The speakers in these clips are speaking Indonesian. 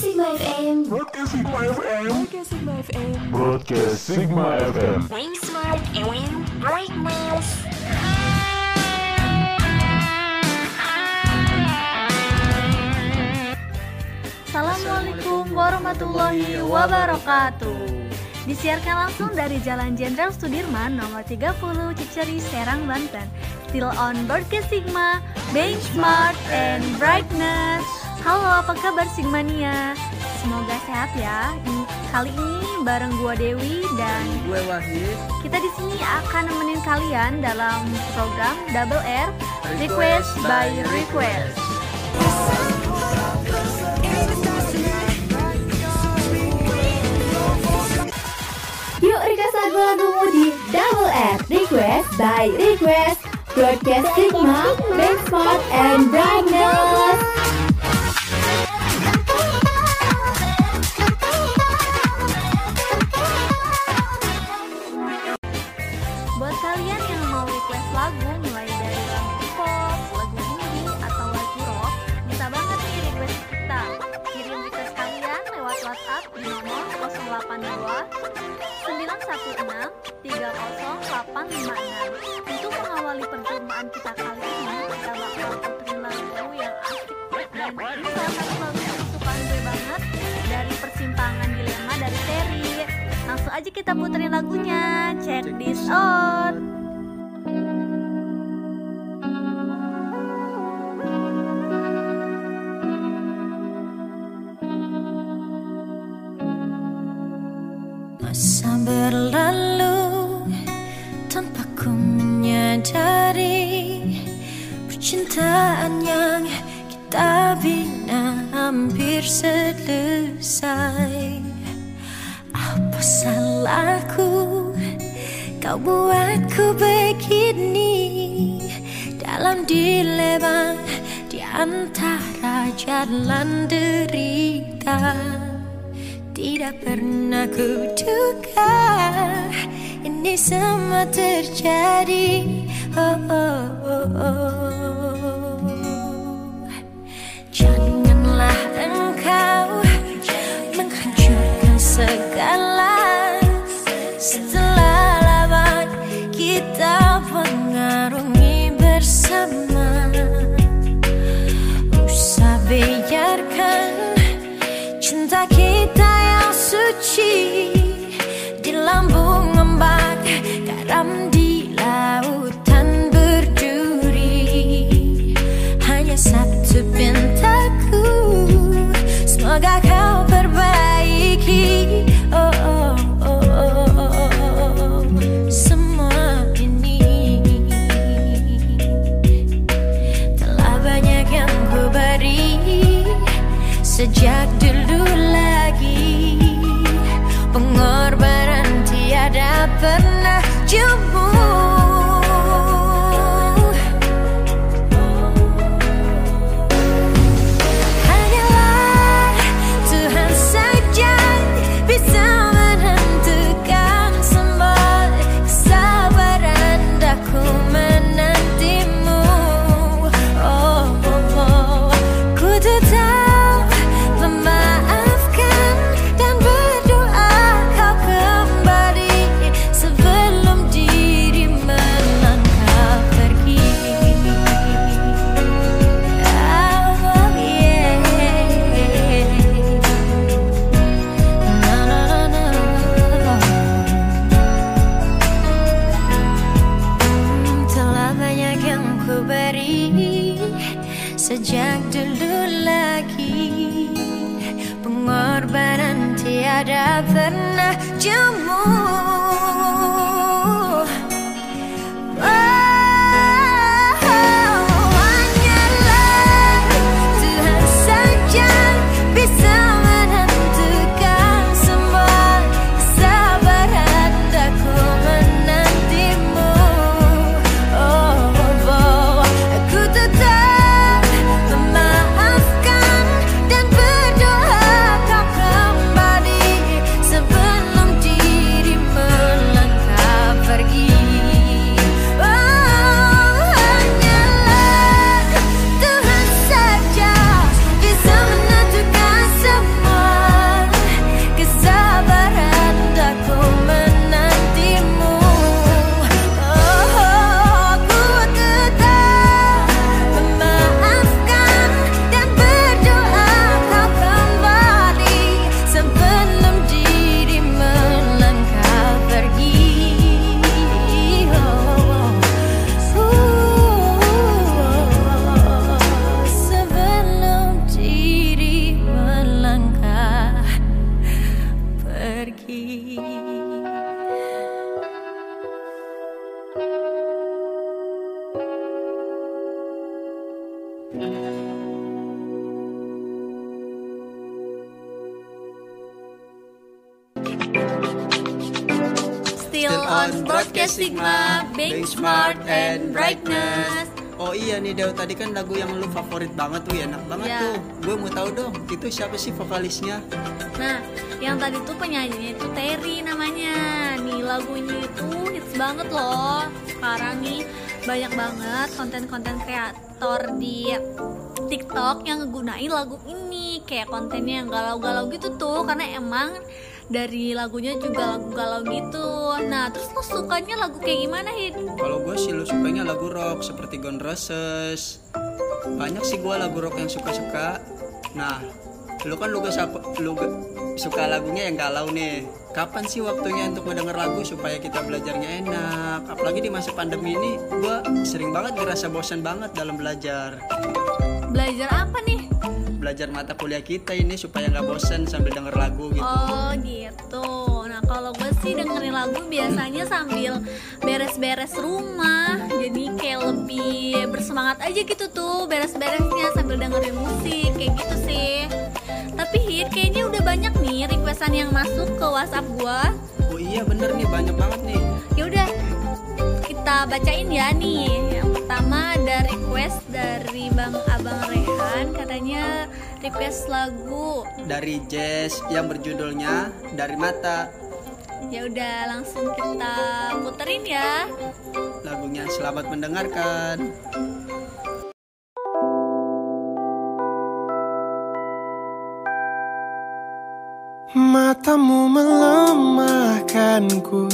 Sigma FM. Broadcast Sigma FM. Podcast Sigma FM. Broadcast Sigma FM. Wing smart and win brightness. Assalamualaikum warahmatullahi wabarakatuh Disiarkan langsung dari Jalan Jenderal Sudirman nomor 30 Ciceri, Serang, Banten Still on Broadcast Sigma, Being Smart and Brightness Halo apa kabar Sigmania? Semoga sehat ya. Kali ini bareng gua Dewi dan gue Wahid. kita di sini akan nemenin kalian dalam program Double R Request by Request. Yuk request lagu-lagumu di Double R Request by Request. Broadcast Sigma, Big Smart and Brightness 30856. Untuk mengawali perjumpaan kita kali ini, kita bakal puterin lagu yang asik dan ini salah satu lagu kesukaan gue banget dari persimpangan dilema dari Terry. Langsung aja kita puterin lagunya. Check this out. Salahku kau buatku begini Dalam dilema di antara jalan derita tidak pernah ku duga ini semua terjadi. Oh, oh, oh, oh. Janganlah engkau suci Di lambung ombak Garam di lautan berduri. Hanya satu pintaku Semoga kau pernah jemu Broadcast Sigma, Being Smart and Brightness. Oh iya nih Dew, tadi kan lagu yang lu favorit banget tuh, enak banget Iya. tuh. Gue mau tahu dong, itu siapa sih vokalisnya? Nah, yang tadi tuh penyanyinya itu Terry namanya. Nih lagunya itu hits banget loh. Sekarang nih banyak banget konten-konten kreator di TikTok yang ngegunain lagu ini kayak kontennya yang galau-galau gitu tuh karena emang dari lagunya juga lagu galau gitu. Nah, terus lo sukanya lagu kayak gimana, Hid? Kalau gue sih lu sukanya lagu rock seperti Guns Roses. Banyak sih gue lagu rock yang suka-suka. Nah, lu kan lu lu gak- suka lagunya yang galau nih. Kapan sih waktunya untuk mendengar lagu supaya kita belajarnya enak? Apalagi di masa pandemi ini, gue sering banget ngerasa bosan banget dalam belajar. Belajar apa nih? Belajar mata kuliah kita ini supaya nggak bosan sambil denger lagu gitu. Oh gitu. Nah kalau gue sih dengerin lagu biasanya sambil beres-beres rumah. Jadi kayak lebih bersemangat aja gitu tuh beres-beresnya sambil dengerin musik kayak gitu sih. Tapi Hit kayaknya udah banyak nih requestan yang masuk ke WhatsApp gue. Oh iya bener nih, banyak banget nih. Ya udah kita bacain ya nih. Pertama ada request dari Bang Abang Rehan katanya request lagu Dari jazz yang berjudulnya Dari Mata. Ya udah langsung kita puterin ya. Lagunya selamat mendengarkan. Matamu melemahkanku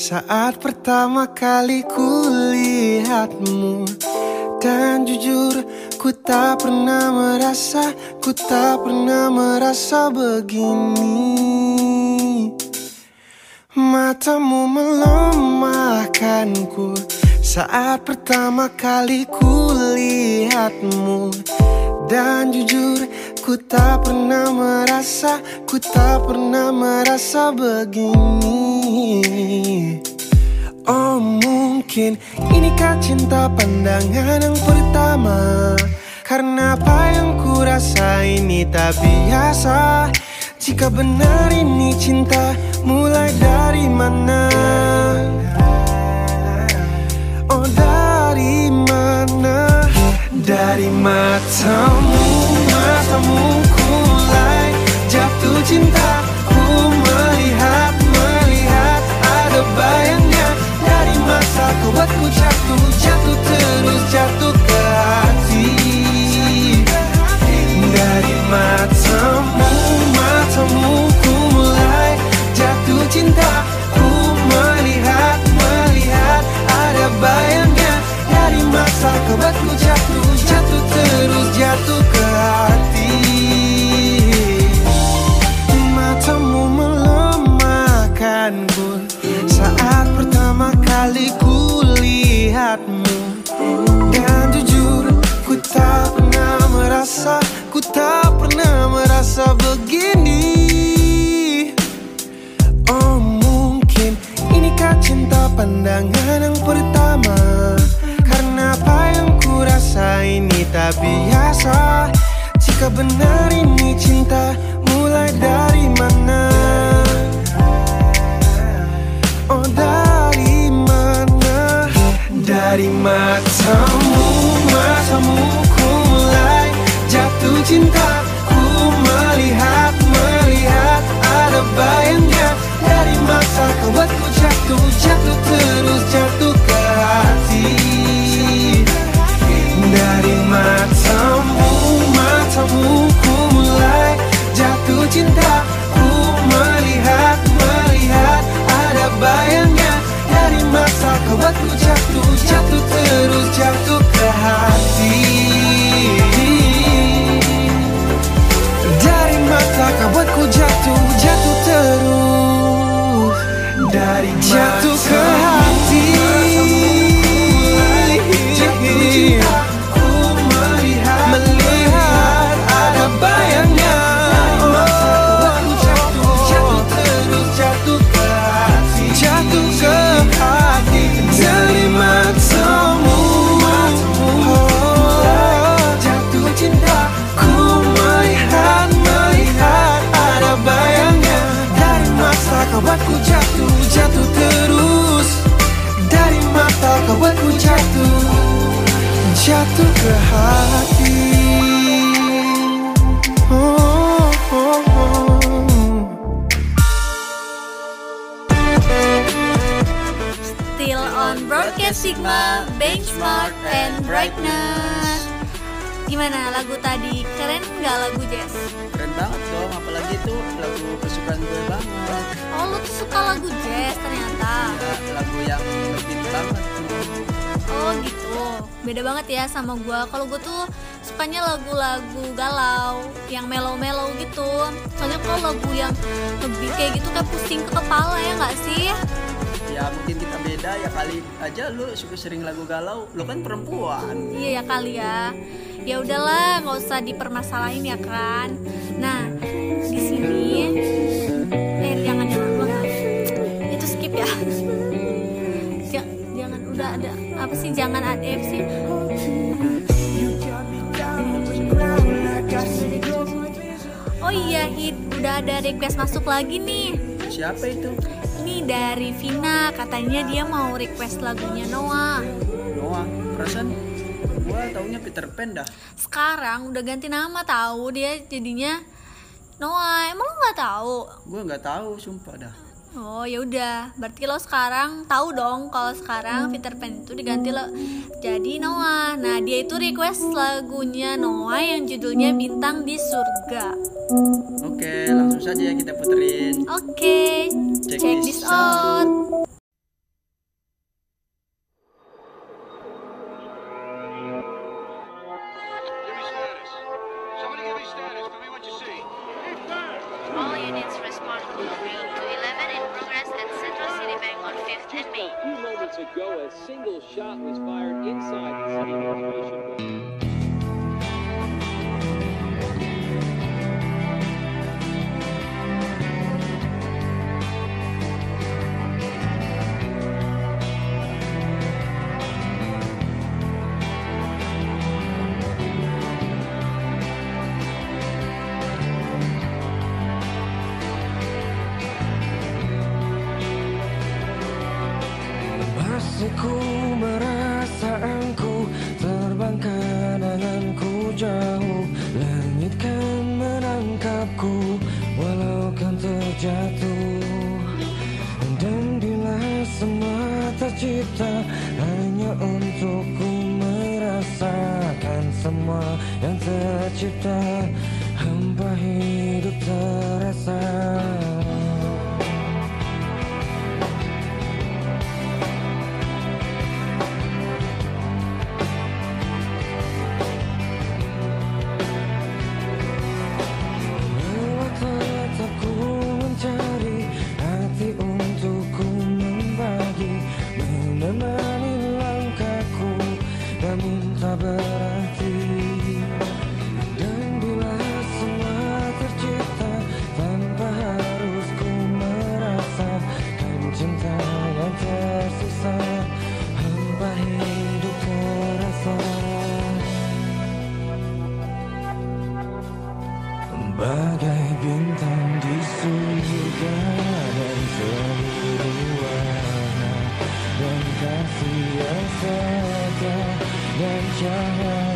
saat pertama kali ku lihatmu Dan jujur ku tak pernah merasa, ku tak pernah merasa begini. Matamu melemahkanku. Saat pertama kali ku lihatmu Dan jujur ku tak pernah merasa, ku tak pernah merasa begini Oh mungkin inikah cinta pandangan yang pertama? Karena apa yang ku rasa ini tak biasa? Jika benar ini cinta mulai dari mana? Oh dari mana? Dari matamu Matamu ku mulai jatuh cinta terus jatuh dari mana? Dari matamu, matamu ku mulai jatuh cinta Ku melihat, melihat ada bayangnya Dari mata kau buatku jatuh, jatuh terus jatuh ke hati. Dari matamu, matamu ku mulai jatuh cinta Ku melihat, bayangnya Dari masa kau waktu jatuh Jatuh terus jatuh ke hati. Dari mata kau waktu jatuh Benchmark, and Brightness Gimana lagu tadi? Keren nggak lagu Jess? Keren banget dong, apalagi itu lagu kesukaan gue banget. Oh lu tuh suka lagu jazz ternyata Ya, lagu yang ngebeat banget tuh. Oh gitu Beda banget ya sama gua Kalau gue tuh sukanya lagu-lagu galau Yang mellow-mellow gitu Soalnya kalau lagu yang ngebeat kayak gitu kayak pusing ke kepala ya nggak sih? Ya mungkin kita beda ya kali aja lu suka sering lagu galau, lu kan perempuan. Iya ya kali ya. Ya udahlah, nggak usah dipermasalahin ya kan. Nah, di sini eh jangan jangan jangan. Itu skip ya. Ja- jangan udah ada apa sih jangan ada sih? Oh iya Hit, udah ada request masuk lagi nih. Siapa itu? Ini dari Vina, katanya dia mau request lagunya Noah. Noah. Perasaan gua taunya Peter Pan dah. sekarang udah ganti nama tahu dia jadinya Noah emang lo nggak tahu Gua nggak tahu, sumpah dah. oh ya udah berarti lo sekarang tahu dong kalau sekarang Peter Pan itu diganti lo jadi Noah nah dia itu request lagunya Noah yang judulnya Bintang di Surga Oke, langsung saja ya kita puterin. oke Check this out yang tercipta Hampa hidup terasa dan cahaya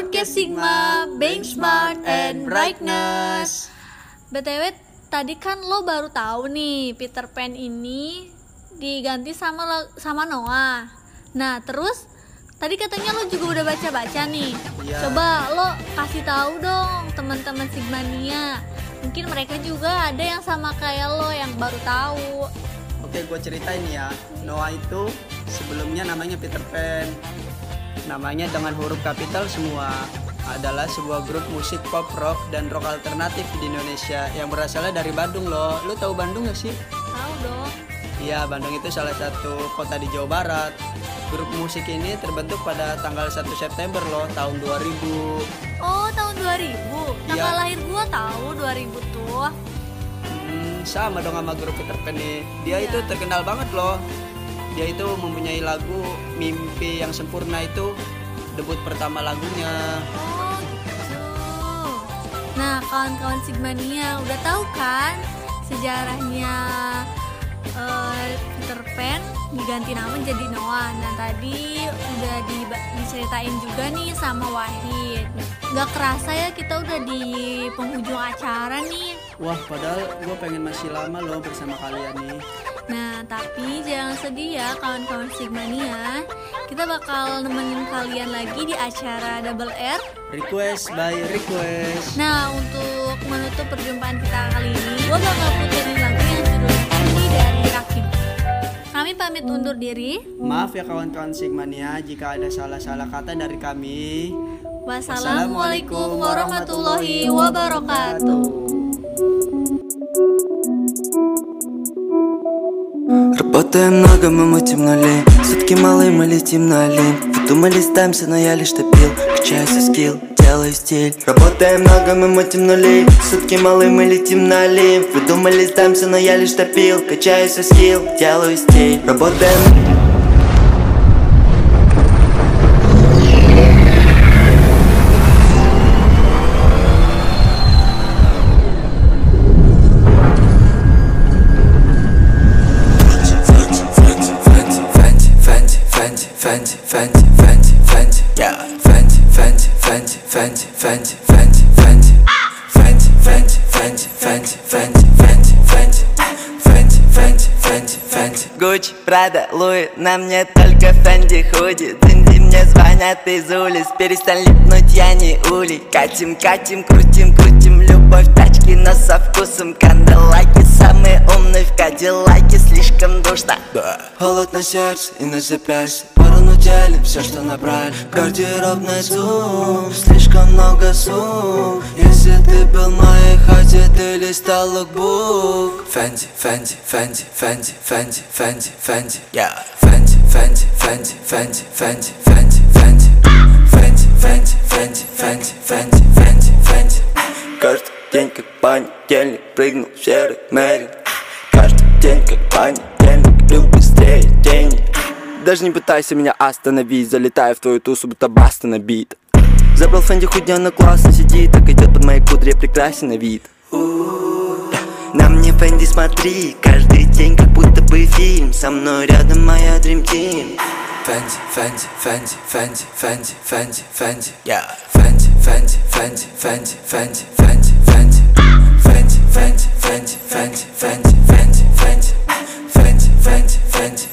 on Broadcast Sigma, Being Smart and Brightness. BTW, tadi kan lo baru tahu nih Peter Pan ini diganti sama sama Noah. Nah, terus tadi katanya lo juga udah baca-baca nih. Iya. Coba lo kasih tahu dong teman-teman Sigmania. Mungkin mereka juga ada yang sama kayak lo yang baru tahu. Oke, gue ceritain ya. Noah itu sebelumnya namanya Peter Pan. Namanya dengan huruf kapital semua. Adalah sebuah grup musik pop rock dan rock alternatif di Indonesia yang berasalnya dari Bandung loh. Lu tahu Bandung gak sih? Tahu dong. Iya, Bandung itu salah satu kota di Jawa Barat. Grup musik ini terbentuk pada tanggal 1 September loh, tahun 2000. Oh, tahun 2000. Tanggal Iya. lahir gua tahu 2000 tuh. Hmm, sama dong sama grup Peter Pan nih. Dia Iya. itu terkenal banget loh. Dia itu mempunyai lagu Mimpi yang Sempurna itu debut pertama lagunya. Oh, gitu. Nah, kawan-kawan Sigmania udah tahu kan sejarahnya eh, Peter Pan diganti nama jadi Noah. Nah, tadi udah di- diceritain juga nih sama Wahid. Gak kerasa ya kita udah di penghujung acara nih. Wah, padahal gue pengen masih lama loh bersama kalian nih. Nah, tapi jangan sedih ya kawan-kawan Sigmania. Kita bakal nemenin kalian lagi di acara Double R. Request by request. Nah, untuk menutup perjumpaan kita kali ini, gue bakal puterin lagu yang judulnya Candy dari Rakim. Kami pamit undur diri. Maaf ya kawan-kawan Sigmania jika ada salah-salah kata dari kami. Wassalamualaikum warahmatullahi wabarakatuh. Работаем много, мы мутим нули Сутки малые, мы летим на лин Вы думали, сдаемся, но я лишь топил. Качаю свой скилл, делаю стиль. Работаем много, мы мутим нули Сутки малые, мы летим на лин Вы думали, сдаемся, но я лишь топил. Качаю свой скилл, делаю стиль. Работаем estrada. Луи, на мне только Фэнди худи Динди мне звонят из улиц, перестань липнуть, я не улей Катим, катим, крутим, крутим, любовь тачки, но со вкусом Канделаки, самые умные в Кадиллаке, слишком душно Холод на сердце и на запястье Порону делим все, что набрали Гардеробный зум, слишком много сум Если ты был моей хате, ты листал лукбук Фэнди, Фэнди, Фэнди, Фэнди, Фэнди, Фэнди, Фэнди yeah. Фэнди, Фэнди, Фэнди, Фэнди, Фэнди, Фэнди, Фэнди Фэнди, Фэнди, Фэнди, Фэнди, Фэнди, Фэнди, Фэнди Каждый день как понедельник Прыгнул в серый Мэри Каждый день как понедельник Люблю быстрее денег Даже не пытайся меня остановить Залетаю в твою тусу, будто баста набит Забрал Фэнди худенно классно сидит Так идет под моей кудре прекрасен на вид на мне Фэнди смотри Каждый день как будто бы фильм Со мной рядом моя Dream Team Фэнди, Фэнди, Фэнди, Фэнди, Фэнди, Фэнди, Фэнди Фэнди, Фэнди, Фэнди, Фэнди, Фэнди, Фэнди, Фэнди Фэнди, Фэнди, Фэнди, Фэнди, Фэнди, Фэнди, Фэнди, Фэнди, Фэнди, Фэнди